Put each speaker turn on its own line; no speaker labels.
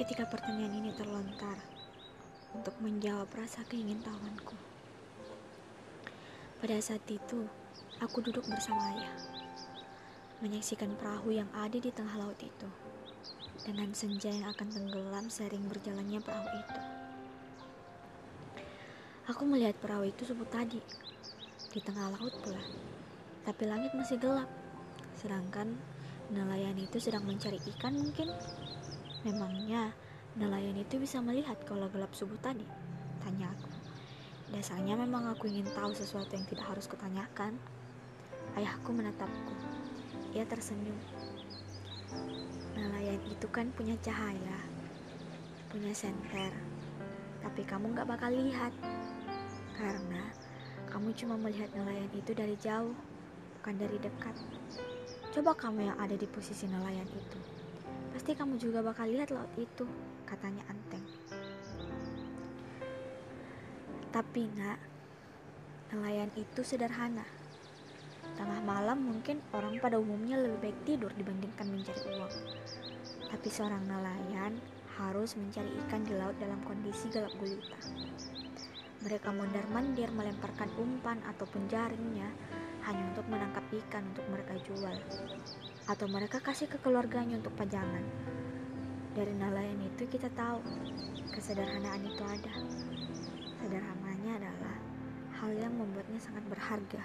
ketika pertanyaan ini terlontar untuk menjawab rasa keingintahuanku. Pada saat itu, aku duduk bersama ayah, menyaksikan perahu yang ada di tengah laut itu, dengan senja yang akan tenggelam sering berjalannya perahu itu. Aku melihat perahu itu subuh tadi, di tengah laut pula, tapi langit masih gelap, sedangkan nelayan itu sedang mencari ikan mungkin. Memangnya nelayan itu bisa melihat kalau gelap subuh tadi? Tanya aku. Dasarnya memang aku ingin tahu sesuatu yang tidak harus kutanyakan. Ayahku menatapku. Ia tersenyum. Nelayan itu kan punya cahaya, punya senter, tapi kamu gak bakal lihat. Karena kamu cuma melihat nelayan itu dari jauh, bukan dari dekat. Coba kamu yang ada di posisi nelayan itu Pasti kamu juga bakal lihat laut itu, katanya Anteng. Tapi nak, nelayan itu sederhana. Tengah malam mungkin orang pada umumnya lebih baik tidur dibandingkan mencari uang. Tapi seorang nelayan harus mencari ikan di laut dalam kondisi gelap gulita. Mereka mondar-mandir melemparkan umpan ataupun jaringnya hanya untuk menangkap ikan untuk mereka jual atau mereka kasih ke keluarganya untuk pajangan. Dari nelayan itu kita tahu kesederhanaan itu ada. Sederhananya adalah hal yang membuatnya sangat berharga.